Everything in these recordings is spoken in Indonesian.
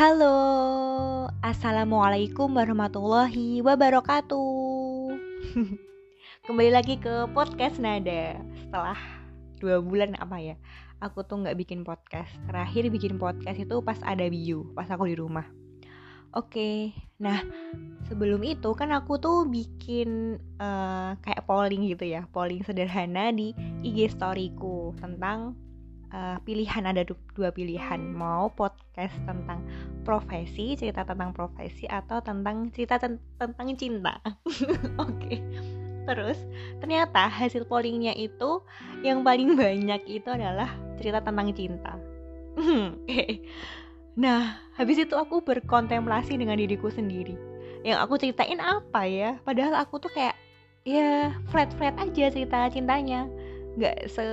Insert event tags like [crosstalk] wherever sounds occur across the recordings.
Halo, Assalamualaikum warahmatullahi wabarakatuh. [laughs] Kembali lagi ke podcast Nada. Setelah dua bulan apa ya Aku tuh nggak bikin podcast. Terakhir bikin podcast itu pas ada Biu Pas aku di rumah. Oke, nah sebelum itu kan aku tuh bikin uh, kayak polling gitu ya Polling sederhana di IG storyku Tentang uh, pilihan ada dua pilihan. Mau podcast tentang profesi cerita tentang profesi atau tentang cerita ten tentang cinta. [laughs] Oke okay. terus ternyata hasil pollingnya itu yang paling banyak itu adalah cerita tentang cinta. Oke. Okay. nah habis itu aku berkontemplasi dengan diriku sendiri. Yang aku ceritain apa ya? Padahal aku tuh kayak ya flat flat aja cerita cintanya nggak se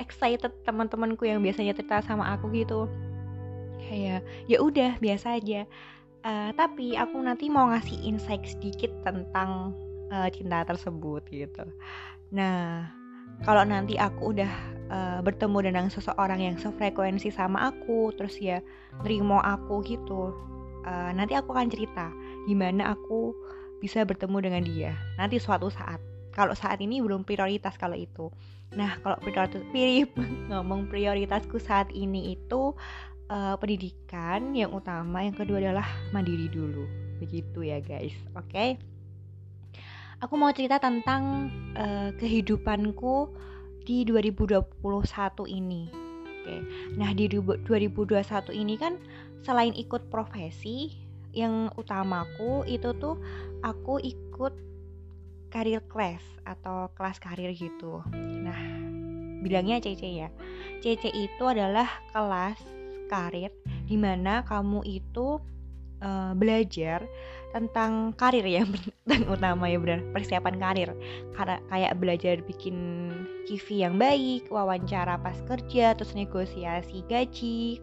excited teman-temanku yang biasanya cerita sama aku gitu. Kayak ya udah biasa aja. Uh, tapi aku nanti mau ngasih insight sedikit tentang uh, cinta tersebut gitu. Nah kalau nanti aku udah uh, bertemu dengan seseorang yang sefrekuensi sama aku terus ya nerimo aku gitu uh, nanti aku akan cerita gimana aku bisa bertemu dengan dia. Nanti suatu saat kalau saat ini belum prioritas kalau itu Nah, kalau prioritas pilih [laughs] ngomong prioritasku saat ini itu uh, pendidikan yang utama, yang kedua adalah mandiri dulu. Begitu ya, guys. Oke. Okay? Aku mau cerita tentang uh, kehidupanku di 2021 ini. Oke. Nah, di 2021 ini kan selain ikut profesi, yang utamaku itu tuh aku ikut karir class atau kelas karir gitu. Nah, bilangnya CC ya. CC itu adalah kelas karir di mana kamu itu uh, belajar tentang karir ya [laughs] yang utama ya benar persiapan karir karena kayak belajar bikin CV yang baik wawancara pas kerja terus negosiasi gaji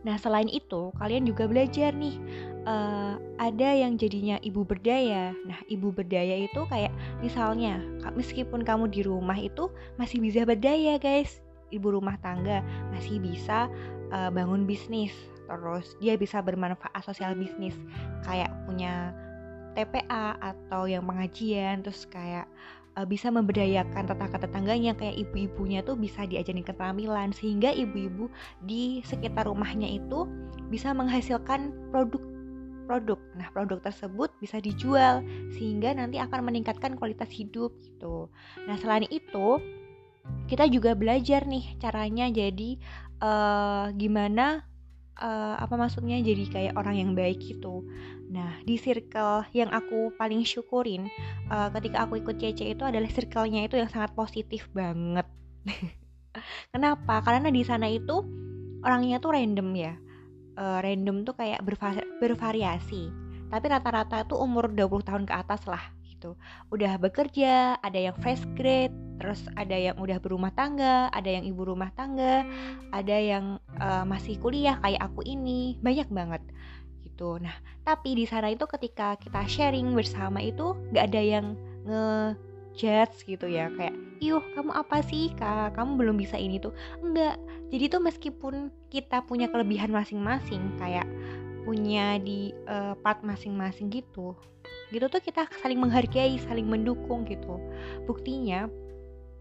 Nah, selain itu, kalian juga belajar nih, uh, ada yang jadinya ibu berdaya. Nah, ibu berdaya itu kayak misalnya, meskipun kamu di rumah itu masih bisa berdaya, guys. Ibu rumah tangga masih bisa uh, bangun bisnis, terus dia bisa bermanfaat sosial bisnis, kayak punya TPA atau yang pengajian, terus kayak uh, bisa memberdayakan tetangga-tetangganya kayak ibu-ibunya tuh bisa diajarin keterampilan sehingga ibu-ibu di sekitar rumahnya itu bisa menghasilkan produk produk. Nah, produk tersebut bisa dijual sehingga nanti akan meningkatkan kualitas hidup gitu. Nah, selain itu kita juga belajar nih caranya jadi uh, gimana uh, apa maksudnya jadi kayak orang yang baik gitu. Nah, di circle yang aku paling syukurin uh, ketika aku ikut CC itu adalah circle-nya itu yang sangat positif banget. [laughs] Kenapa? Karena di sana itu orangnya tuh random ya. Uh, random tuh kayak berva bervariasi. Tapi rata-rata tuh umur 20 tahun ke atas lah gitu. Udah bekerja, ada yang fresh grade, terus ada yang udah berumah tangga, ada yang ibu rumah tangga, ada yang uh, masih kuliah kayak aku ini, banyak banget gitu. Nah, tapi di sana itu ketika kita sharing bersama itu nggak ada yang nge judge gitu ya kayak yuk kamu apa sih? Kak kamu belum bisa ini tuh. Enggak jadi tuh meskipun kita punya kelebihan masing-masing kayak punya di uh, part masing-masing gitu gitu tuh kita saling menghargai saling mendukung gitu. Buktinya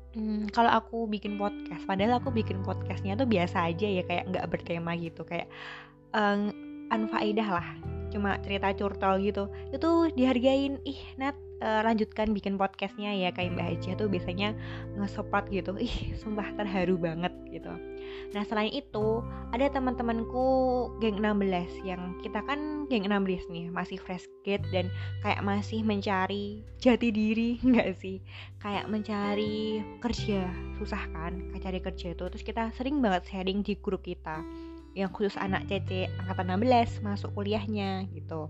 Hmm, kalau aku bikin podcast, padahal aku bikin podcastnya tuh biasa aja ya kayak nggak bertema gitu, kayak um, anfaidah lah, cuma cerita curtol gitu. Itu dihargain, ih Nat uh, lanjutkan bikin podcastnya ya kayak Mbak Haji tuh biasanya nge-support gitu, ih sumpah terharu banget gitu. Nah selain itu ada teman-temanku geng 16 yang kita kan geng 16 nih masih fresh grade dan kayak masih mencari jati diri [laughs] enggak sih? Kayak mencari kerja susah kan? Cari kerja itu. Terus kita sering banget sharing di grup kita yang khusus anak CC angkatan 16 masuk kuliahnya gitu.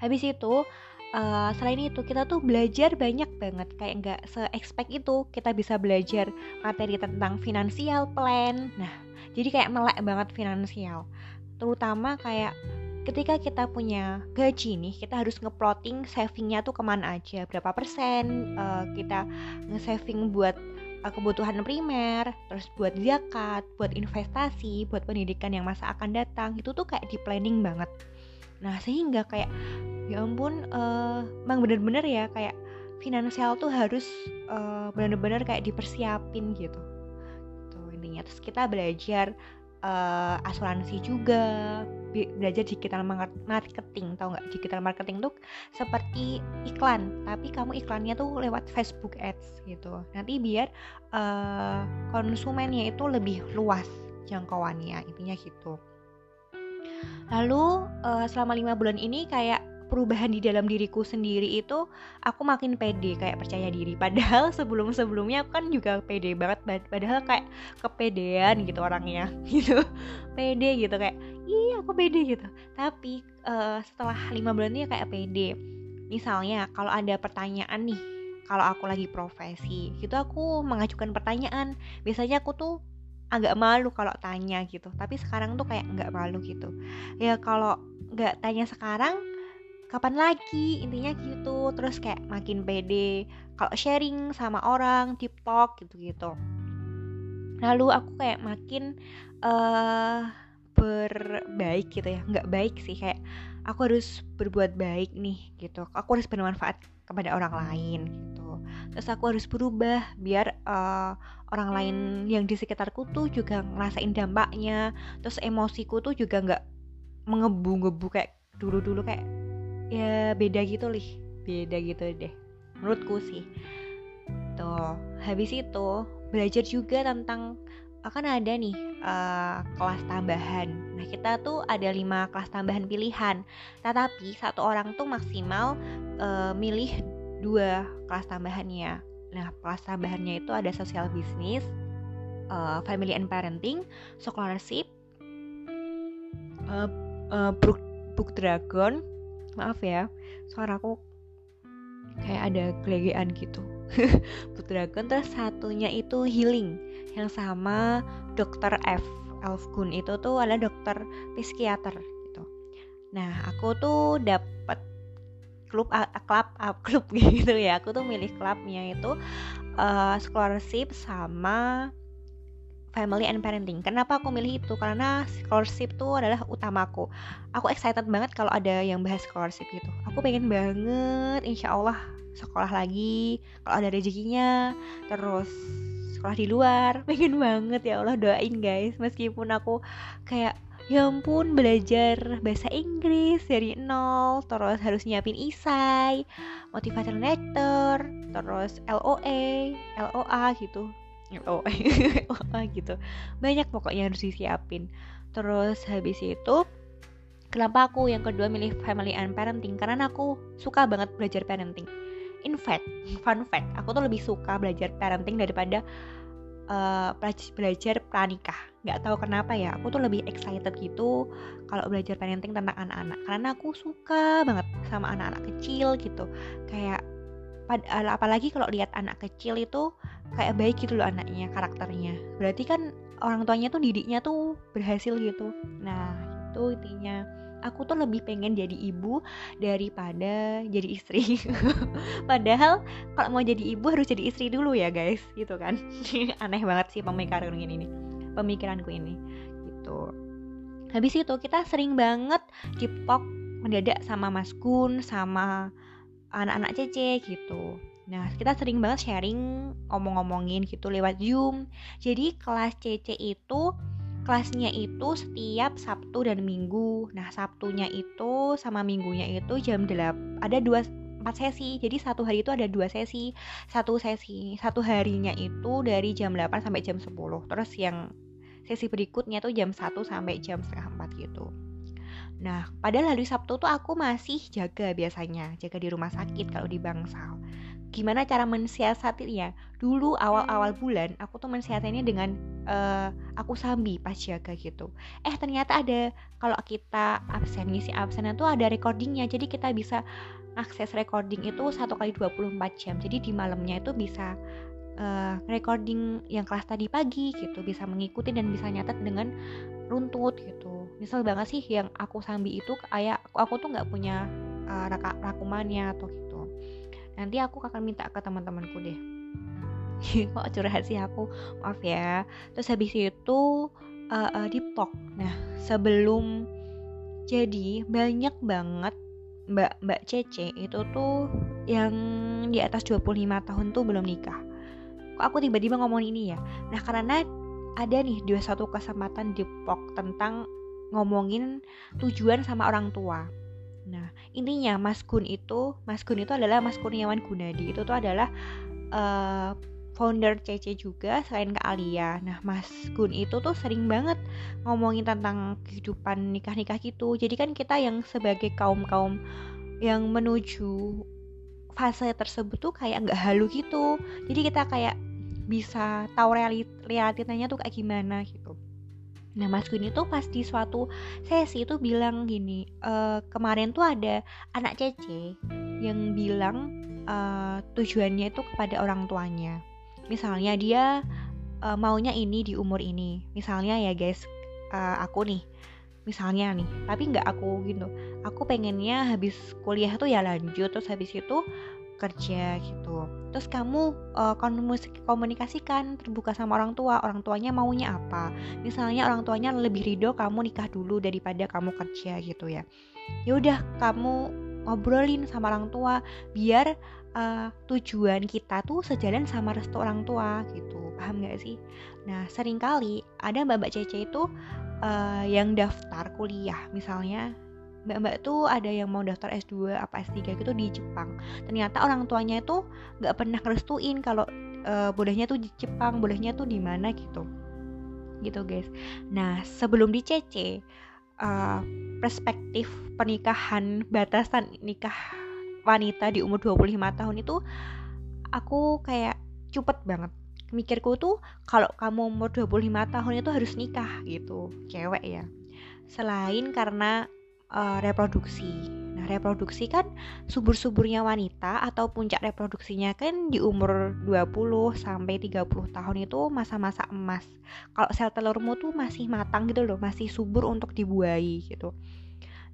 Habis itu uh, selain itu kita tuh belajar banyak banget. Kayak nggak se-expect itu kita bisa belajar materi tentang finansial plan. Nah jadi kayak melek banget finansial. Terutama kayak ketika kita punya gaji nih kita harus ngeplotting savingnya tuh ke mana aja. Berapa persen uh, kita nge-saving buat kebutuhan primer, terus buat zakat, buat investasi, buat pendidikan yang masa akan datang itu tuh kayak di planning banget. Nah sehingga kayak ya ampun, uh, emang bener-bener ya kayak finansial tuh harus uh, bener-bener kayak dipersiapin gitu. Tuh intinya terus kita belajar uh, asuransi juga belajar digital marketing tahu nggak? Digital marketing tuh seperti iklan tapi kamu iklannya tuh lewat Facebook Ads gitu. Nanti biar uh, konsumennya itu lebih luas jangkauannya intinya gitu. Lalu uh, selama lima bulan ini kayak perubahan di dalam diriku sendiri itu aku makin pede kayak percaya diri. [laughs] Padahal sebelum sebelumnya aku kan juga pede banget padahal kayak kepedean gitu orangnya [laughs] gitu. Pede gitu kayak iya aku pede gitu. Tapi uh, setelah lima bulan ini kayak pede. Misalnya kalau ada pertanyaan nih kalau aku lagi profesi gitu aku mengajukan pertanyaan. Biasanya aku tuh agak malu kalau tanya gitu tapi sekarang tuh kayak nggak malu gitu. Ya kalau nggak tanya sekarang kapan lagi intinya gitu. Terus kayak makin pede kalau sharing sama orang tiktok gitu-gitu. Lalu aku kayak makin uh, berbaik gitu ya. Nggak baik sih kayak aku harus berbuat baik nih gitu. Aku harus bermanfaat kepada orang lain gitu. Terus aku harus berubah biar uh, orang lain yang di sekitarku tuh juga ngerasain dampaknya. Terus emosiku tuh juga nggak mengebu-ngebu kayak dulu-dulu kayak ya beda gitu lih beda gitu deh menurutku sih tuh habis itu belajar juga tentang akan ada nih uh, kelas tambahan. Nah kita tuh ada lima kelas tambahan pilihan. Tetapi satu orang tuh maksimal uh, milih dua kelas tambahannya. Nah kelas tambahannya itu ada social business, uh, family and parenting, scholarship, uh, uh, book, book dragon, maaf ya suaraku kayak ada gelegean gitu. [laughs] Dragon terus satunya itu healing yang sama dokter F Elfgun itu tuh adalah dokter psikiater gitu. Nah aku tuh dapet klub klub [laughs] klub gitu ya. Aku tuh milih klubnya itu uh, scholarship sama family and parenting. Kenapa aku milih itu? Karena scholarship itu adalah utamaku. Aku excited banget kalau ada yang bahas scholarship gitu. Aku pengen banget, insya Allah sekolah lagi kalau ada rezekinya. Terus sekolah di luar, [laughs] pengen banget ya Allah doain guys. Meskipun aku kayak ya ampun belajar bahasa Inggris dari nol terus harus nyiapin isai motivational letter terus LOA LOA gitu oh [laughs] oh gitu. Banyak pokoknya harus disiapin. Terus habis itu kenapa aku yang kedua milih family and parenting? Karena aku suka banget belajar parenting. In fact fun fact aku tuh lebih suka belajar parenting daripada uh, belajar pranikah. Nggak tahu kenapa ya aku tuh lebih excited gitu kalau belajar parenting tentang anak-anak. Karena aku suka banget sama anak-anak kecil gitu. Kayak apalagi kalau lihat anak kecil itu kayak baik gitu loh anaknya karakternya. Berarti kan orang tuanya tuh didiknya tuh berhasil gitu. Nah itu intinya. Aku tuh lebih pengen jadi ibu daripada jadi istri. [laughs] Padahal kalau mau jadi ibu harus jadi istri dulu ya guys. Gitu kan. [laughs] Aneh banget sih pemikiran ini pemikiranku ini. Gitu. Habis itu kita sering banget cipok mendadak sama Mas Gun sama anak-anak Cece gitu Nah, kita sering banget sharing ngomong-ngomongin gitu lewat Zoom. Jadi kelas CC itu kelasnya itu setiap Sabtu dan Minggu. Nah, Sabtunya itu sama Minggunya itu jam 8. Ada dua empat sesi. Jadi satu hari itu ada dua sesi. Satu sesi, satu harinya itu dari jam 8 sampai jam 10. Terus yang sesi berikutnya tuh jam 1 sampai jam setengah 4 gitu. Nah, padahal hari Sabtu tuh aku masih jaga biasanya, jaga di rumah sakit kalau di Bangsal. Gimana cara mensiasatinya dulu awal-awal bulan aku tuh mensiasatinya dengan uh, aku sambi pas jaga gitu. Eh ternyata ada kalau kita absen ngisi absen itu ada recordingnya. Jadi kita bisa akses recording itu satu kali 24 jam. Jadi di malamnya itu bisa uh, recording yang kelas tadi pagi gitu bisa mengikuti dan bisa nyatet dengan runtut gitu misal banget sih yang aku sambi itu kayak aku, aku tuh nggak punya uh, rakumannya atau gitu. Nanti aku akan minta ke teman-temanku deh. [laughs] Kok curhat sih aku? Maaf ya. Terus habis itu uh, uh, talk. Nah sebelum jadi banyak banget mbak mbak Cece itu tuh yang di atas 25 tahun tuh belum nikah. Kok aku tiba-tiba ngomong ini ya? Nah karena ada nih dua satu kesempatan di POK tentang ngomongin tujuan sama orang tua Nah, intinya Mas Gun itu, Mas Gun itu adalah Mas Kurniawan Gunadi. Itu tuh adalah uh, founder CC juga selain ke Alia. Nah, Mas Gun itu tuh sering banget ngomongin tentang kehidupan nikah-nikah gitu. Jadi kan kita yang sebagai kaum-kaum yang menuju fase tersebut tuh kayak nggak halu gitu. Jadi kita kayak bisa tahu realit realitanya tuh kayak gimana gitu. Nah, Mas Gun itu pas di suatu sesi itu bilang gini, e, kemarin tuh ada anak Cece yang bilang uh, tujuannya itu kepada orang tuanya. Misalnya dia uh, maunya ini di umur ini. Misalnya ya guys uh, aku nih misalnya nih tapi nggak aku gitu. Aku pengennya habis kuliah tuh ya lanjut terus habis itu kerja gitu terus kamu uh, komunikasikan terbuka sama orang tua orang tuanya maunya apa. Misalnya orang tuanya lebih ridho kamu nikah dulu daripada kamu kerja gitu ya. Ya udah kamu ngobrolin sama orang tua biar uh, tujuan kita tuh sejalan sama restu orang tua gitu. Paham gak sih? Nah sering kali ada mbak-mbak Cece itu uh, yang daftar kuliah misalnya mbak-mbak tuh ada yang mau daftar S2 apa S3 gitu di Jepang. Ternyata orang tuanya itu nggak pernah ngerestuin kalau uh, bolehnya tuh di Jepang bolehnya tuh di mana gitu. Gitu guys. Nah sebelum di CC uh, perspektif pernikahan batasan nikah wanita di umur 25 tahun itu aku kayak cepet banget. Mikirku tuh kalau kamu umur 25 tahun itu harus nikah gitu cewek ya. Selain karena uh, reproduksi nah reproduksi kan subur-suburnya wanita atau puncak reproduksinya kan di umur 20 sampai 30 tahun itu masa-masa emas kalau sel telurmu tuh masih matang gitu loh masih subur untuk dibuahi gitu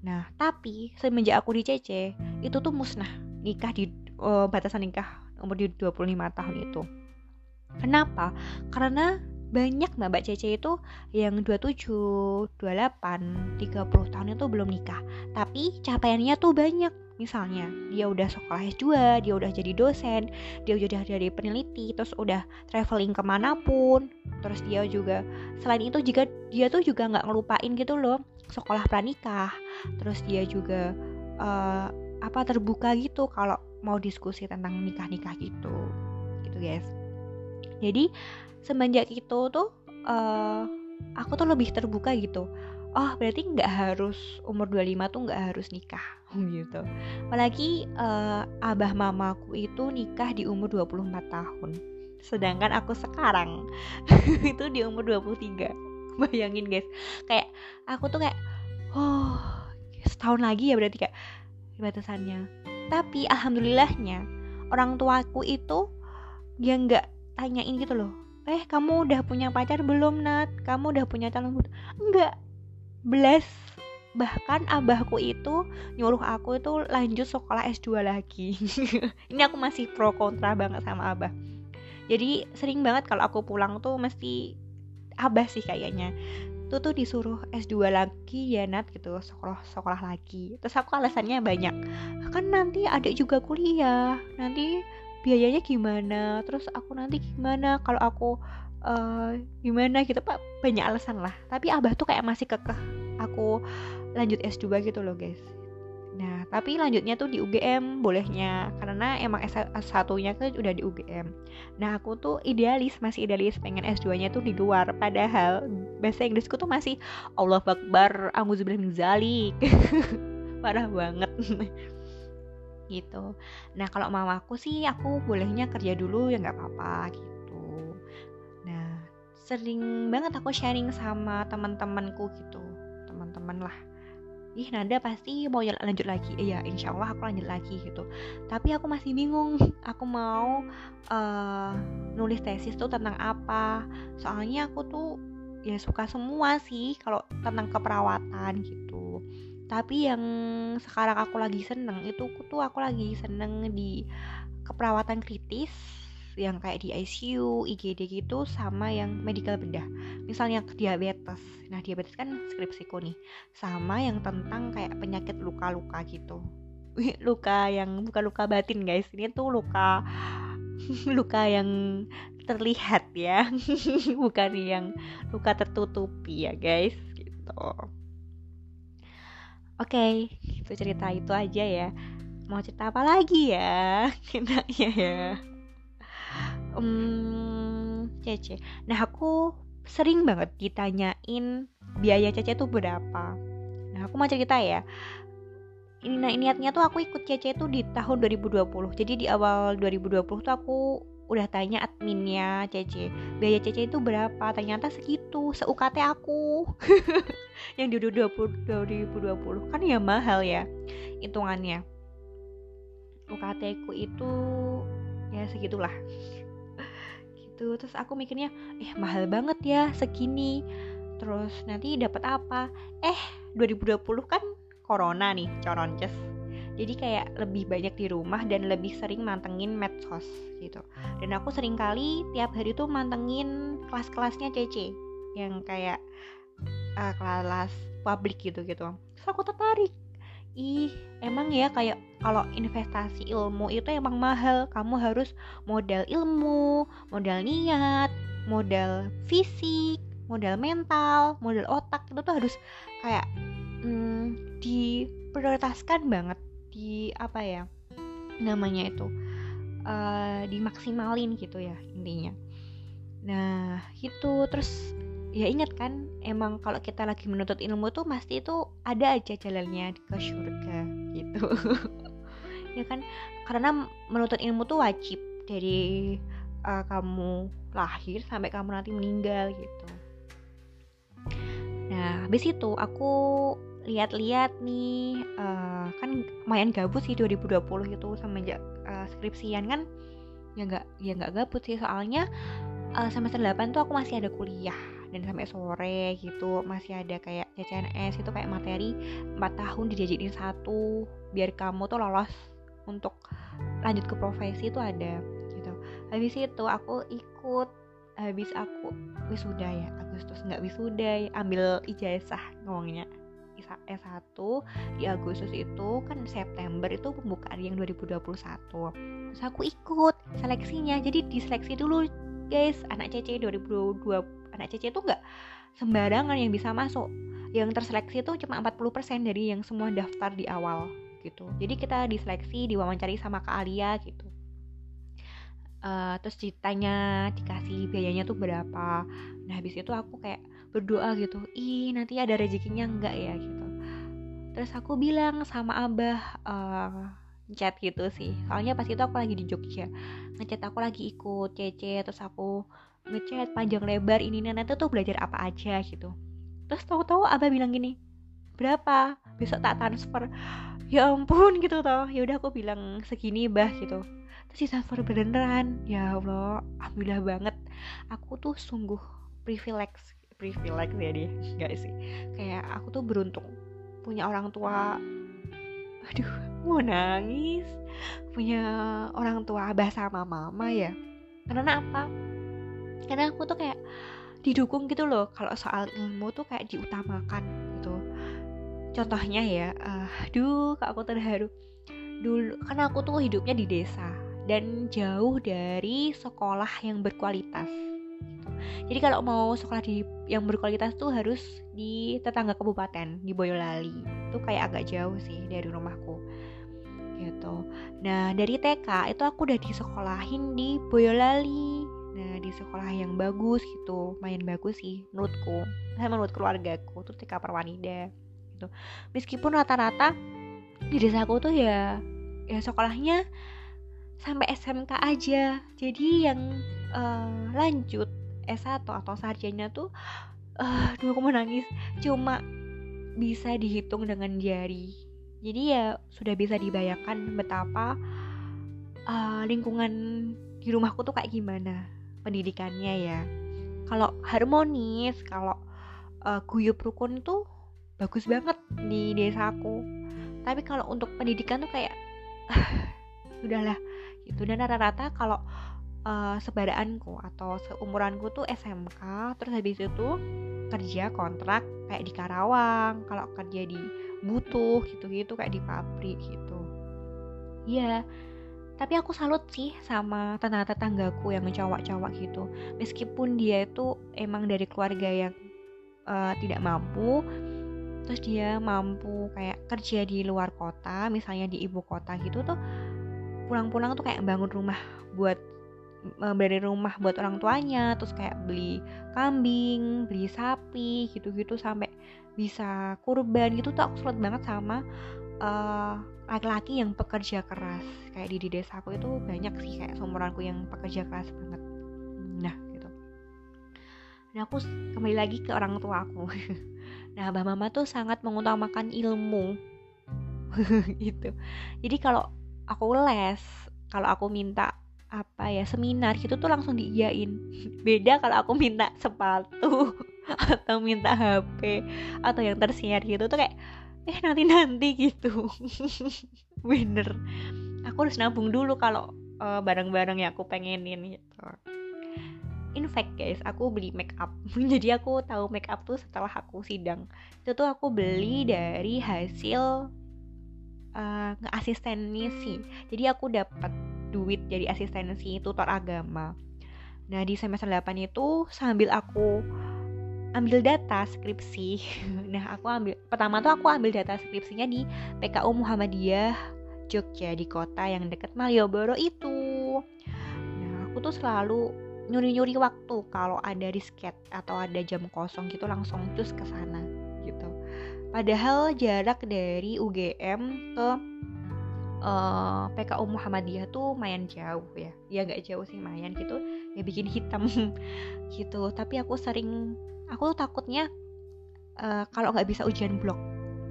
Nah, tapi semenjak aku di CC, itu tuh musnah nikah di uh, batasan nikah umur di 25 tahun itu. Kenapa? Karena banyak mbak-mbak CC itu yang 27, 28, 30 tahun itu belum nikah. Tapi capaiannya tuh banyak. Misalnya, dia udah sekolah S2, dia udah jadi dosen, dia udah jadi peneliti, terus udah traveling ke mana pun. Terus dia juga, selain itu juga dia tuh juga nggak ngelupain gitu loh sekolah pranikah terus dia juga uh, apa terbuka gitu kalau mau diskusi tentang nikah-nikah gitu gitu guys jadi semenjak itu tuh uh, aku tuh lebih terbuka gitu. Oh berarti nggak harus umur 25 tuh nggak harus nikah [laughs] gitu. Apalagi uh, abah mamaku itu nikah di umur 24 tahun. Sedangkan aku sekarang [laughs] itu di umur 23 bayangin guys. Kayak aku tuh kayak oh setahun lagi ya berarti kayak batasannya. Tapi alhamdulillahnya orang tuaku itu dia nggak tanyain gitu loh eh kamu udah punya pacar belum Nat? Kamu udah punya calon enggak. Belas bahkan abahku itu nyuruh aku itu lanjut sekolah S2 lagi. [laughs] Ini aku masih pro kontra banget sama abah. Jadi sering banget kalau aku pulang tuh mesti abah sih kayaknya. Tuh tuh disuruh S2 lagi ya Nat gitu. Sekolah sekolah lagi. Terus aku alasannya banyak. Kan nanti adik juga kuliah. Nanti biayanya gimana terus aku nanti gimana kalau aku uh, gimana gitu pak banyak alasan lah tapi abah tuh kayak masih kekeh aku lanjut S2 gitu loh guys Nah, tapi lanjutnya tuh di UGM bolehnya karena emang S1-nya kan udah di UGM. Nah, aku tuh idealis, masih idealis pengen S2-nya tuh di luar. Padahal bahasa Inggrisku tuh masih Allah Akbar, auzubillah min zalik. [laughs] Parah banget. [laughs] gitu. Nah, kalau mamaku sih aku bolehnya kerja dulu ya nggak apa-apa gitu. Nah, sering banget aku sharing sama teman-temanku gitu. Teman-teman lah ih Nanda pasti mau lanjut lagi iya insya Allah aku lanjut lagi gitu tapi aku masih bingung [laughs] aku mau uh, nulis tesis tuh tentang apa soalnya aku tuh ya suka semua sih kalau tentang keperawatan gitu tapi yang sekarang aku lagi seneng itu tuh aku lagi seneng di keperawatan kritis yang kayak di ICU, IGD gitu sama yang medical bedah. Misalnya diabetes. Nah, diabetes kan skripsiku nih. Sama yang tentang kayak penyakit luka-luka gitu. luka yang bukan luka batin, guys. Ini tuh luka [laughs] luka yang terlihat ya. [laughs] bukan yang luka tertutupi ya, guys, gitu. Oke, okay, itu cerita itu aja ya. Mau cerita apa lagi ya? [laughs] Kita ya. Um, Cece. Nah aku sering banget ditanyain biaya Cece tuh berapa nah aku mau cerita ya. Ini nah, niatnya tuh aku ikut Cece tuh di tahun 2020 jadi di awal 2020 tuh aku udah tanya adminnya Cece. Biaya Cece itu berapa? Ternyata segitu seukt aku. [laughs] Yang di 2020 2020 kan ya mahal ya hitungannya. UKT ku itu ya segitulah. [laughs] Gitu terus aku mikirnya eh mahal banget ya segini. Terus nanti dapat apa? Eh 2020 kan corona nih coronces jadi kayak lebih banyak di rumah dan lebih sering mantengin medsos gitu. Dan aku sering kali tiap hari tuh mantengin kelas-kelasnya CC yang kayak uh, kelas publik gitu gitu terus aku tertarik. Ih emang ya kayak kalau investasi ilmu itu emang mahal. Kamu harus modal ilmu modal niat modal fisik modal mental modal otak. Itu tuh harus kayak hmm, diprioritaskan banget di apa ya namanya itu uh, dimaksimalin gitu ya intinya. Nah gitu terus ya ingat kan emang kalau kita lagi menuntut ilmu tuh pasti itu ada aja jalannya ke surga gitu. [laughs] Ya kan karena menuntut ilmu tuh wajib dari uh, kamu lahir sampai kamu nanti meninggal gitu. Nah habis itu aku lihat-lihat nih uh, kan lumayan gabut sih 2020 itu sama uh, skripsian kan. Ya nggak ya nggak gabut sih soalnya uh, semester 8 tuh aku masih ada kuliah dan sampai sore gitu masih ada kayak CCNS itu kayak materi 4 tahun dijadiin satu biar kamu tuh lolos untuk lanjut ke profesi itu ada gitu. Habis itu aku ikut habis aku wisuda ya Agustus nggak wisuda ya, ambil ijazah ngomongnya S1 di Agustus itu kan September itu pembukaan yang 2021 terus aku ikut seleksinya. Jadi diseleksi dulu guys. Anak CC 2020 anak CC itu nggak sembarangan yang bisa masuk. Yang terseleksi itu cuma 40% dari yang semua daftar di awal gitu. Jadi kita diseleksi diwawancari sama Kak Alia gitu. Uh, terus ditanya dikasih biayanya tuh berapa. Nah habis itu aku kayak berdoa gitu ih nanti ada rezekinya enggak ya? gitu. Terus aku bilang sama abah uh, chat gitu sih. Soalnya pas itu aku lagi di Jogja ngechat aku lagi ikut CC terus aku ngechat panjang lebar ini nanti tuh belajar apa aja? gitu. Terus tahu-tahu abah bilang gini berapa? Besok tak transfer. Ya ampun gitu toh. Ya udah aku bilang segini bah gitu. Terus transfer beneran. Ya allah alhamdulillah banget. Aku tuh sungguh privilege privilege ya dia [laughs] enggak sih. Kayak aku tuh beruntung punya orang tua. Aduh mau nangis. Punya orang tua abah sama mama ya. Karena apa? Karena aku tuh kayak didukung gitu loh kalau soal ilmu tuh kayak diutamakan gitu. Contohnya ya uh, aduh kak aku terharu. Dulu karena aku tuh hidupnya di desa dan jauh dari sekolah yang berkualitas. Jadi kalau mau sekolah di yang berkualitas tuh harus di tetangga kabupaten di Boyolali. Itu kayak agak jauh sih dari rumahku. Gitu. Nah dari TK itu aku udah disekolahin di Boyolali. Nah di sekolah yang bagus gitu. Main bagus sih menurutku. Saya menurut keluargaku tuh TK Perwanida gitu. Meskipun rata-rata di desaku tuh ya ya sekolahnya sampai SMK aja. Jadi yang uh, lanjut S1 atau sarjana tuh uh, dua aku menangis cuma bisa dihitung dengan jari. Jadi ya sudah bisa dibayangkan betapa uh, lingkungan di rumahku tuh kayak gimana pendidikannya ya. Kalau harmonis kalau uh, guyup rukun tuh bagus banget di desaku. Tapi kalau untuk pendidikan tuh kayak [sighs] udahlah gitu. Dan rata-rata kalau uh, sebadaanku atau seumuranku tuh SMK terus habis itu kerja kontrak kayak di Karawang kalau kerja di butuh gitu-gitu kayak di pabrik gitu. Iya tapi aku salut sih sama tetangga-tetanggaku yang cowok-cowok gitu. Meskipun dia itu emang dari keluarga yang uh, tidak mampu terus dia mampu kayak kerja di luar kota misalnya di ibu kota gitu tuh pulang-pulang tuh kayak bangun rumah buat beri rumah buat orang tuanya terus kayak beli kambing beli sapi gitu-gitu sampai bisa kurban gitu. Tuh aku sulit banget sama uh, laki-laki yang pekerja keras. Kayak di, di desa aku itu banyak sih kayak seumuranku yang pekerja keras banget. Nah gitu. Nah aku kembali lagi ke orang tua aku. [laughs] Nah abah mama tuh sangat mengutamakan ilmu. [laughs] Gitu. Jadi kalau aku les kalau aku minta apa ya seminar gitu tuh langsung diiyain. [laughs] Beda kalau aku minta sepatu [laughs] atau minta HP atau yang tersiar gitu tuh kayak eh nanti nanti [laughs] gitu. Bener. Aku harus nabung dulu kalau uh, barang-barang yang aku pengenin gitu. In fact guys. Aku beli make up jadi aku tahu make up tuh setelah aku sidang. Itu tuh aku beli dari hasil uh, ngeasisten misi jadi aku dapat duit jadi asistensi tutor agama. Nah, di semester 8 itu sambil aku ambil data skripsi. [laughs] Nah, aku ambil pertama tuh aku ambil data skripsinya di PKU Muhammadiyah Jogja di kota yang dekat Malioboro itu. Nah, aku tuh selalu nyuri-nyuri waktu kalau ada risket atau ada jam kosong gitu langsung cus ke sana. Padahal jarak dari UGM ke uh, eh, PKU Muhammadiyah tuh mayan jauh ya. Ya nggak jauh sih mayan gitu. Ya bikin hitam [laughs] gitu. Tapi aku sering aku tuh takutnya uh, kalau nggak bisa ujian blok.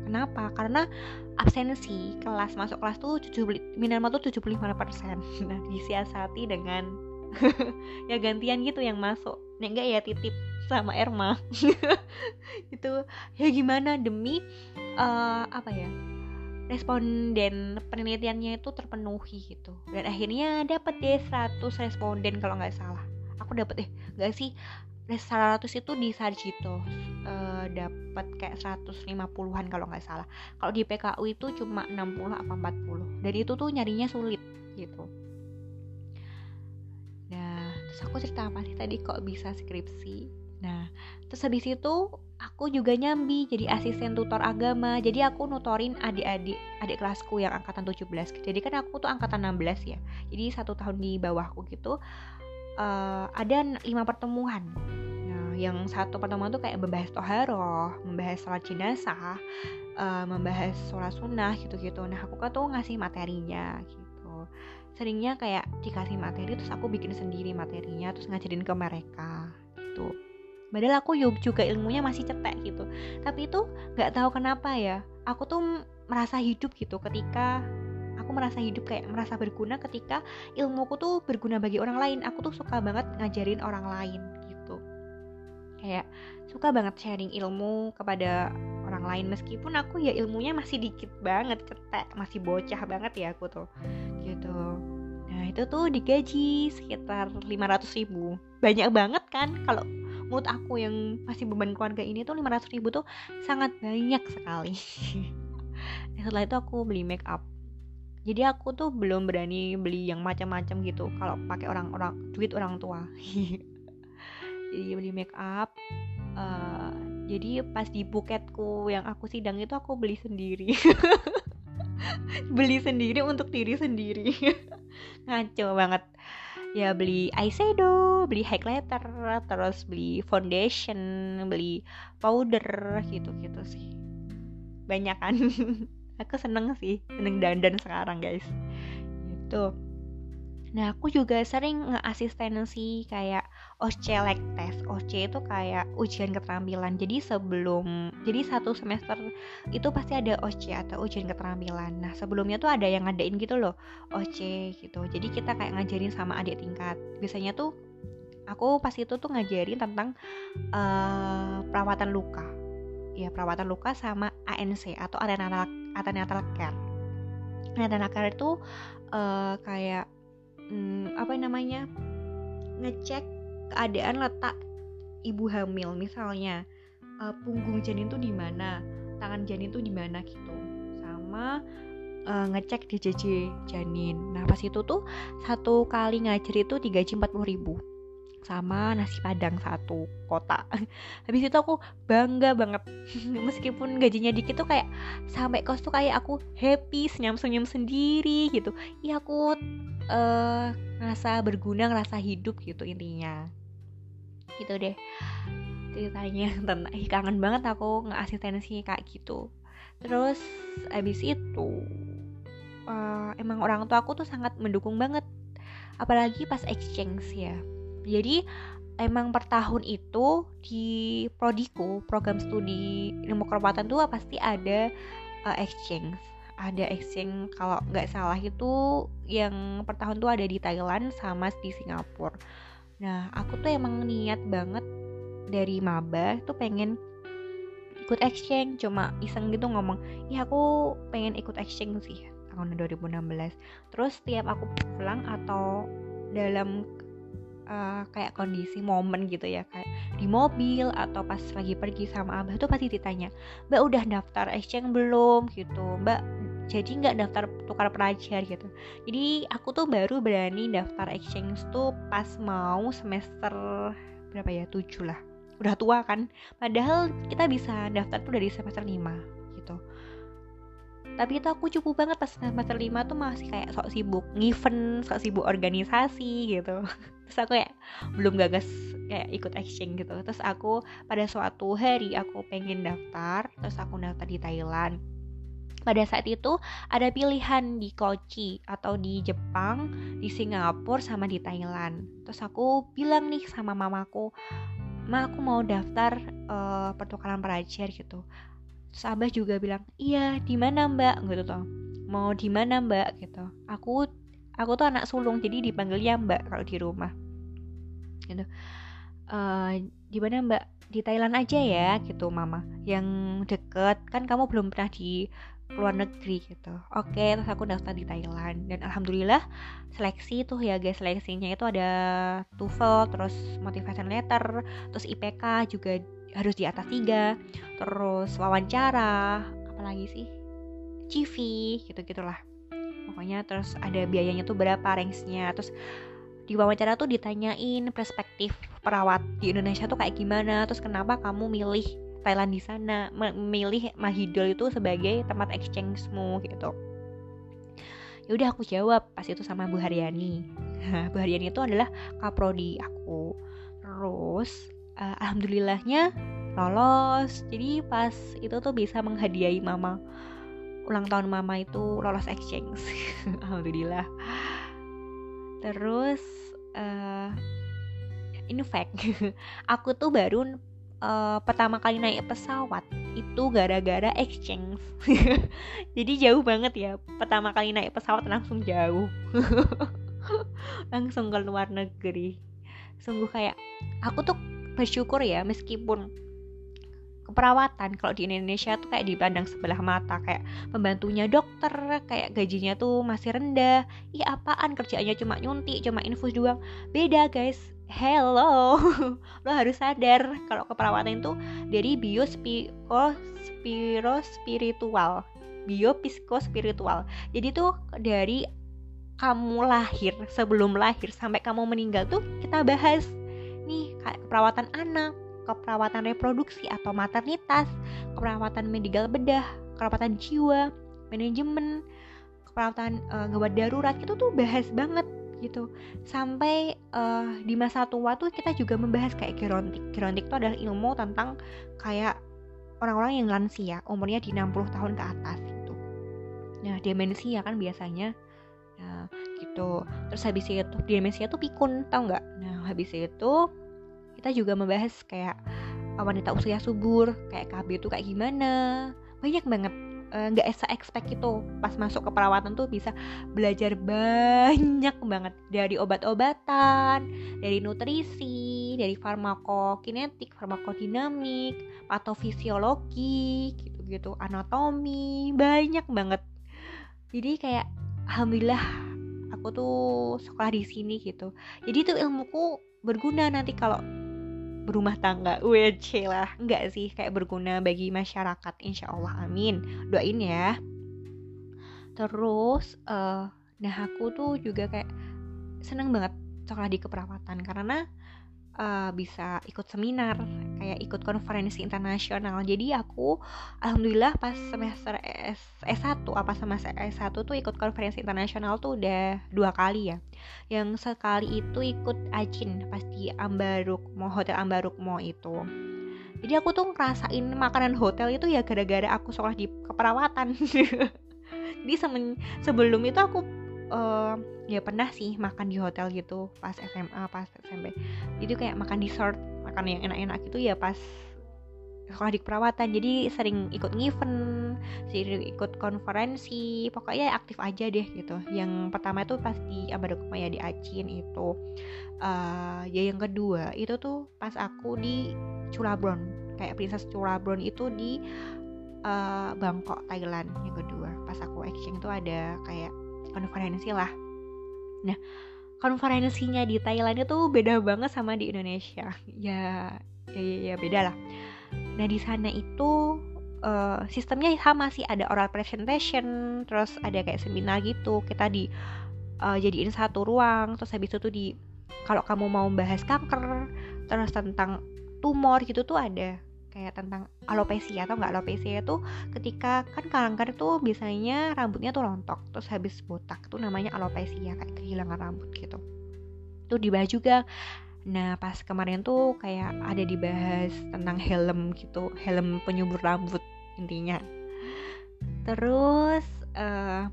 Kenapa? Karena absensi kelas masuk kelas tuh minimal tuh 75% [laughs] nah disiasati dengan [laughs] ya gantian gitu yang masuk. Enggak ya titip sama Erma. [laughs] Itu ya gimana demi uh, apa ya responden penelitiannya itu terpenuhi gitu. Dan akhirnya dapat deh 100 responden kalau nggak salah. Aku dapat eh nggak sih 100 itu di Sarjito uh, dapat kayak 150-an kalau nggak salah. Kalau di PKU itu cuma 60 apa 40 dan itu tuh nyarinya sulit gitu. Nah terus aku cerita apa sih tadi kok bisa skripsi nah terus habis itu aku juga nyambi jadi asisten tutor agama. Jadi aku nutorin adik-adik adik kelasku yang angkatan 17 jadi kan aku tuh angkatan 16 ya. Jadi satu tahun di bawahku gitu uh, ada lima pertemuan. Nah yang satu pertemuan tuh kayak membahas toharoh membahas sholat jenazah uh, membahas sholat sunnah gitu-gitu. Nah aku kan tuh ngasih materinya gitu. Seringnya kayak dikasih materi terus aku bikin sendiri materinya terus ngajarin ke mereka gitu padahal aku juga ilmunya masih cetek gitu. Tapi itu nggak tahu kenapa ya aku tuh merasa hidup gitu ketika aku merasa hidup kayak merasa berguna ketika ilmuku tuh berguna bagi orang lain. Aku tuh suka banget ngajarin orang lain gitu. Kayak suka banget sharing ilmu kepada orang lain. Meskipun aku ya ilmunya masih dikit banget cetek masih bocah banget ya aku tuh gitu. Nah itu tuh digaji sekitar 500 ribu. Banyak banget kan kalau menurut aku yang masih beban keluarga ini tuh 500 ribu tuh sangat banyak sekali. [laughs] Nah, setelah itu aku beli make up. Jadi aku tuh belum berani beli yang macam-macam gitu kalau pakai orang-orang duit orang tua. [laughs] Jadi beli make up uh, jadi pas di buketku yang aku sidang itu aku beli sendiri. [laughs] Beli sendiri untuk diri sendiri. Ngaco banget ya beli eyeshadow, beli highlighter, terus beli foundation, beli powder gitu-gitu sih. Banyak kan. [laughs] aku seneng sih, seneng dandan sekarang guys. Gitu. Nah, aku juga sering nge-asistensi kayak OSCE like test. OSCE itu kayak ujian keterampilan. Jadi sebelum jadi satu semester itu pasti ada OSCE atau ujian keterampilan. Nah, sebelumnya tuh ada yang ngadain gitu loh, OSCE gitu. Jadi kita kayak ngajarin sama adik tingkat. Biasanya tuh aku pas itu tuh ngajarin tentang uh, perawatan luka. Ya, perawatan luka sama ANC atau antenatal antenatal care. Antenatal care itu uh, kayak hmm, apa namanya ngecek keadaan letak ibu hamil. Misalnya uh, punggung janin tuh di mana tangan janin tuh di mana gitu. Sama uh, ngecek DJJ janin. Nah pas itu tuh satu kali ngajar itu 3 G 40 ribu sama nasi padang satu kota. [laughs] Habis itu aku bangga banget. [laughs] Meskipun gajinya dikit tuh kayak sampai kos tuh kayak aku happy senyum senyum sendiri gitu. Iya aku uh, ngerasa berguna ngerasa hidup gitu intinya. Gitu deh ceritanya. [laughs] Tentang kangen banget aku nge-asistensi kayak gitu. Terus abis itu uh, emang orang tua aku tuh sangat mendukung banget. Apalagi pas exchange ya jadi emang per tahun itu di Prodiko program studi ilmu keperawatan tuh pasti ada uh, exchange. Ada exchange kalau nggak salah itu yang per tahun tuh ada di Thailand sama di Singapura. Nah aku tuh emang niat banget dari maba tuh pengen ikut exchange. Cuma iseng gitu ngomong ya aku pengen ikut exchange sih tahun 2016 terus setiap aku pulang atau dalam uh, kayak kondisi momen gitu ya kayak di mobil atau pas lagi pergi sama abah tuh pasti ditanya mbak udah daftar exchange belum? Gitu. Mbak jadi nggak daftar tukar pelajar gitu. Jadi aku tuh baru berani daftar exchange tuh pas mau semester berapa ya tujuh lah. Udah tua kan? Padahal kita bisa daftar tuh dari semester lima gitu. Tapi itu aku cukup banget pas semester lima tuh masih kayak sok sibuk event sok sibuk organisasi gitu [laughs] terus aku kayak belum gagas kayak ikut exchange gitu. Terus aku pada suatu hari aku pengen daftar terus aku daftar di Thailand. Pada saat itu ada pilihan di Kochi atau di Jepang, di Singapura sama di Thailand. Terus aku bilang nih sama mamaku, "Ma, aku mau daftar uh, pertukaran pelajar gitu." terus abah juga bilang iya di mana mbak? Gitu tuh mau di mana mbak? Gitu. Aku aku tuh anak sulung jadi dipanggilnya mbak kalau di rumah. Gitu. Uh, di mana mbak? Di Thailand aja ya gitu mama. Yang deket kan kamu belum pernah di luar negeri gitu. Oke terus aku daftar di Thailand. Dan alhamdulillah seleksi tuh ya guys. Seleksinya itu ada TOEFL terus motivation letter terus IPK juga harus di atas tiga. Terus wawancara apalagi sih? CV gitu gitulah pokoknya terus ada biayanya tuh berapa range-nya. Terus di wawancara tuh ditanyain perspektif perawat di Indonesia tuh kayak gimana. Terus kenapa kamu milih Thailand di sana? Memilih Mahidol itu sebagai tempat exchange-mu gitu. Ya udah aku jawab pas itu sama Bu Haryani. Bu Haryani itu adalah kaprodi aku. Terus uh, alhamdulillahnya lolos. Jadi pas itu tuh bisa menghadiahi mama ulang tahun mama itu lolos exchange. [laughs] Alhamdulillah. Terus uh, in fact. [laughs] Aku tuh baru uh, pertama kali naik pesawat itu gara-gara exchange. [laughs] Jadi jauh banget ya. Pertama kali naik pesawat langsung jauh. Langsung ke luar negeri. Sungguh kayak aku tuh bersyukur ya meskipun keperawatan. Kalau di Indonesia tuh kayak dipandang sebelah mata kayak pembantunya dokter kayak gajinya tuh masih rendah. Iya apaan? Kerjaannya cuma nyuntik cuma infus doang. Beda guys. Hello. [laughs] Lo harus sadar kalau keperawatan itu dari bio spiro spiritual bio spiritual jadi tuh dari kamu lahir sebelum lahir sampai kamu meninggal tuh kita bahas nih kayak perawatan anak, keperawatan reproduksi atau maternitas, keperawatan medical bedah, keperawatan jiwa, manajemen, keperawatan uh, gawat darurat itu tuh bahas banget gitu. Sampai uh, di masa tua tuh kita juga membahas kayak gerontik. Gerontik itu adalah ilmu tentang kayak orang-orang yang lansia umurnya di 60 tahun ke atas gitu. Nah demensia kan biasanya nah gitu. Terus habis itu demensia tuh pikun tau nggak? Nah habis itu kita juga membahas kayak uh, wanita usia subur kayak KB itu kayak gimana. Banyak banget uh, nggak uh, esa expect itu. Pas masuk ke perawatan tuh bisa belajar banyak banget. Dari obat-obatan dari nutrisi dari farmakokinetik farmakodinamik patofisiologi gitu-gitu anatomi banyak banget. Jadi kayak alhamdulillah aku tuh sekolah di sini gitu. Jadi tuh ilmuku berguna nanti kalau berumah tangga. WC lah enggak sih kayak berguna bagi masyarakat. Insya Allah amin. Doain ya. Terus uh, nah aku tuh juga kayak seneng banget sekolah di keperawatan. Karena uh, bisa ikut seminar kayak ikut konferensi internasional. Jadi aku alhamdulillah pas semester S S1 apa semester S1 tuh ikut konferensi internasional tuh udah dua kali ya. Yang sekali itu ikut Ajin pas di Ambarukmo Hotel Ambarukmo itu. Jadi aku tuh ngerasain makanan hotel itu ya gara-gara aku sekolah di keperawatan. [laughs] Jadi sebelum itu aku uh, ya pernah sih makan di hotel gitu pas SMA pas SMP jadi kayak makan dessert makan yang enak-enak gitu ya pas sekolah di perawatan. Jadi sering ikut event sering ikut konferensi pokoknya aktif aja deh gitu. Yang pertama itu pas di Abadokuma ya di Acin itu. Uh, ya yang kedua itu tuh pas aku di Curabron kayak princess Curabron itu di uh, Bangkok Thailand yang kedua. Pas aku exchange itu ada kayak konferensi lah Nah, konferensinya di Thailand itu beda banget sama di Indonesia. Ya, ya, ya, ya beda lah. Nah, di sana itu uh, sistemnya sama sih ada oral presentation, terus ada kayak seminar gitu. Kita di uh, jadiin satu ruang, terus habis itu tuh di kalau kamu mau bahas kanker, terus tentang tumor gitu tuh ada kayak tentang alopecia atau nggak? Alopecia itu ketika kan kanker itu biasanya rambutnya tuh rontok terus habis botak tuh namanya alopecia kayak kehilangan rambut gitu. Tuh dibahas juga. Nah pas kemarin tuh kayak ada dibahas tentang helm gitu helm penyubur rambut intinya. Terus uh,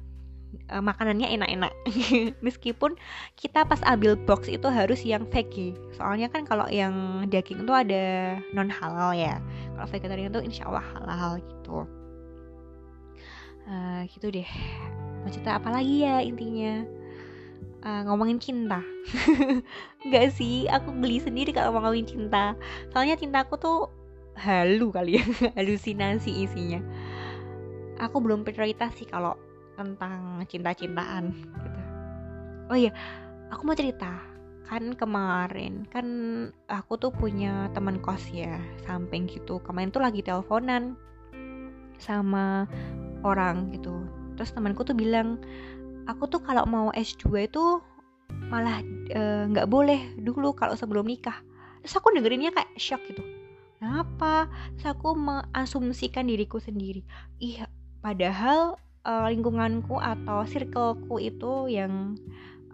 uh, makanannya enak-enak. [laughs] Meskipun kita pas ambil box itu harus yang veggie. Soalnya kan kalau yang daging itu ada non halal ya. Kalau vegetarian itu insya Allah halal gitu. Uh, gitu deh. Mau cerita apa lagi ya intinya? Uh, ngomongin cinta. [laughs] Enggak sih aku beli sendiri kalau mau ngomongin cinta. Soalnya cintaku tuh halu kali ya. [laughs] Halusinasi isinya. Aku belum prioritas sih kalau tentang cinta-cintaan gitu. Oh iya, aku mau cerita. Kan kemarin kan aku tuh punya teman kos ya, samping gitu. Kemarin tuh lagi teleponan sama orang gitu. Terus temanku tuh bilang, aku tuh kalau mau S2 itu malah eh, nggak e, boleh dulu kalau sebelum nikah. Terus aku dengerinnya kayak shock gitu. Kenapa? Terus aku mengasumsikan diriku sendiri. Iya, padahal uh, lingkunganku atau circleku itu yang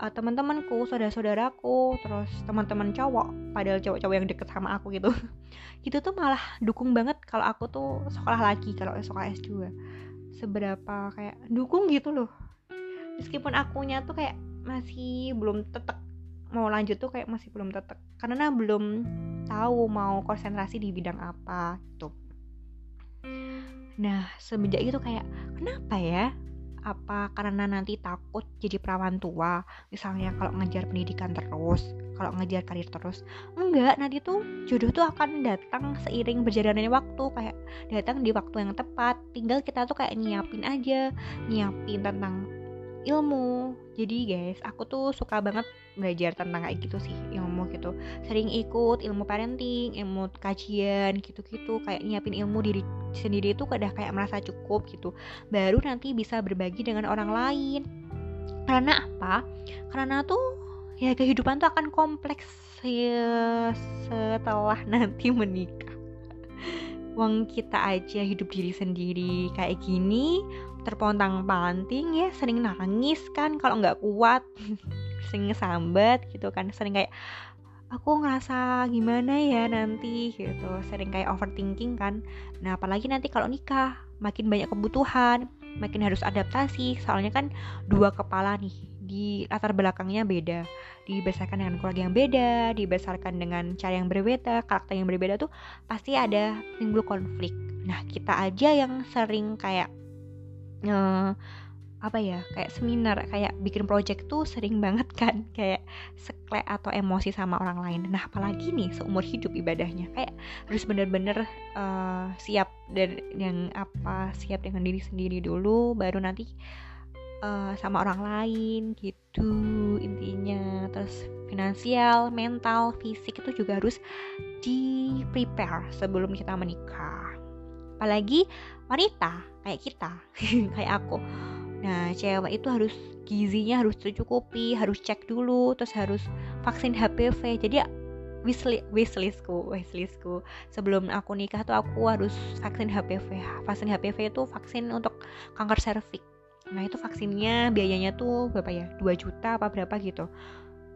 uh, teman-temanku, saudara-saudaraku, terus teman-teman cowok, padahal cowok-cowok yang deket sama aku gitu. [laughs] gitu tuh malah dukung banget kalau aku tuh sekolah lagi kalau sekolah S2. Seberapa kayak dukung gitu loh. Meskipun akunya tuh kayak masih belum tetek mau lanjut tuh kayak masih belum tetek karena belum tahu mau konsentrasi di bidang apa gitu Nah, semenjak itu kayak kenapa ya? Apa karena nanti takut jadi perawan tua? Misalnya kalau ngejar pendidikan terus, kalau ngejar karir terus. Enggak, nanti tuh jodoh tuh akan datang seiring berjalannya waktu, kayak datang di waktu yang tepat. Tinggal kita tuh kayak nyiapin aja, nyiapin tentang ilmu jadi guys aku tuh suka banget belajar tentang kayak gitu sih ilmu gitu. Sering ikut ilmu parenting ilmu kajian gitu-gitu. Kayak nyiapin ilmu diri sendiri itu udah kayak merasa cukup gitu. Baru nanti bisa berbagi dengan orang lain. Karena apa? Karena tuh ya kehidupan tuh akan kompleks ya, setelah [laughs] nanti menikah. Wong kita aja hidup diri sendiri kayak gini terpontang panting ya sering nangis kan kalau nggak kuat. [laughs] Sering sambat gitu kan sering kayak aku ngerasa gimana ya nanti gitu. Sering kayak overthinking kan. Nah apalagi nanti kalau nikah makin banyak kebutuhan makin harus adaptasi. Soalnya kan dua kepala nih di latar belakangnya beda. Dibesarkan dengan keluarga yang beda dibesarkan dengan cara yang berbeda karakter yang berbeda tuh pasti ada timbul konflik. Nah kita aja yang sering kayak uh, apa ya kayak seminar kayak bikin project tuh sering banget kan [laughs] kayak sekle atau emosi sama orang lain. Nah apalagi nih seumur hidup ibadahnya kayak harus bener-bener uh, siap dan yang apa siap dengan diri sendiri dulu baru nanti uh, sama orang lain gitu intinya. Terus finansial mental fisik itu juga harus di prepare sebelum kita menikah. Apalagi wanita kayak kita [laughs] kayak aku. Nah cewek itu harus gizinya harus tercukupi harus cek dulu terus harus vaksin HPV jadi wishlist wishlistku wishlistku. Sebelum aku nikah tuh aku harus vaksin HPV vaksin HPV itu vaksin untuk kanker serviks. Nah itu vaksinnya biayanya tuh berapa ya? 2 juta apa berapa gitu.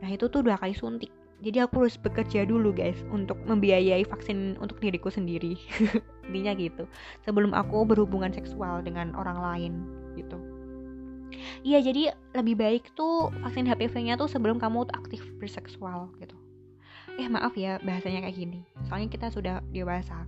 Nah itu tuh dua kali suntik jadi aku harus bekerja dulu guys untuk membiayai vaksin untuk diriku sendiri. [laughs] Intinya gitu. Sebelum aku berhubungan seksual dengan orang lain gitu. Iya jadi lebih baik tuh vaksin HPV-nya tuh sebelum kamu aktif berseksual gitu. Eh maaf ya bahasanya kayak gini. Soalnya kita sudah dewasa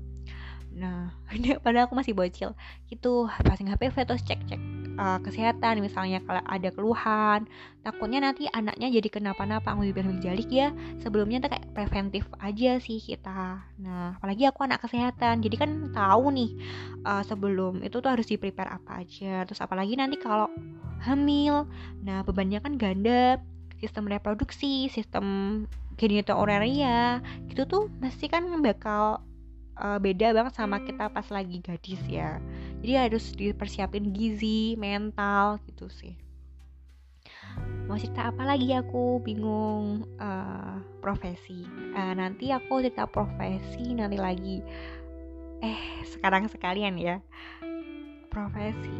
nah [laughs] padahal aku masih bocil. Itu vaksin HPV terus cek cek uh, kesehatan. Misalnya kalau ada keluhan takutnya nanti anaknya jadi kenapa-napa bibir jalik ya. Sebelumnya kayak preventif aja sih kita. Nah apalagi aku anak kesehatan. Jadi kan tahu nih uh, sebelum itu tuh harus di prepare apa aja. Terus apalagi nanti kalau hamil. Nah bebannya kan ganda. Sistem reproduksi sistem genitourea gitu tuh pasti kan bakal uh, beda banget sama kita pas lagi gadis ya. Jadi harus dipersiapin gizi mental gitu sih. Mau cerita apa lagi? Aku bingung uh, profesi. Uh, nanti aku cerita profesi nanti lagi. Eh sekarang sekalian ya. Profesi.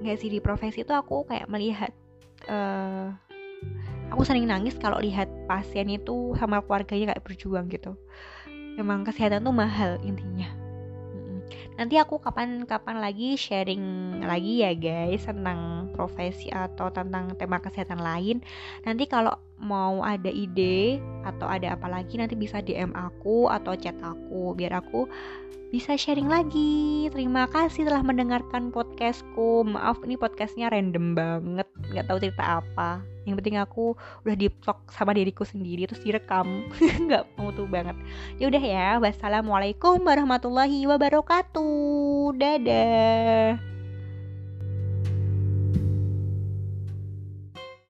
Nggak sih di profesi itu aku kayak melihat uh, aku sering nangis kalau lihat pasien itu sama keluarganya kayak berjuang gitu emang kesehatan tuh mahal intinya nanti aku kapan-kapan lagi sharing lagi ya guys tentang profesi atau tentang tema kesehatan lain nanti kalau mau ada ide atau ada apa lagi nanti bisa DM aku atau chat aku biar aku bisa sharing lagi. Terima kasih telah mendengarkan podcastku. Maaf ini podcastnya random banget, nggak tahu cerita apa. Yang penting aku udah di vlog sama diriku sendiri terus direkam, [laughs] nggak mau tuh banget. Ya udah ya, wassalamualaikum warahmatullahi wabarakatuh. Dadah.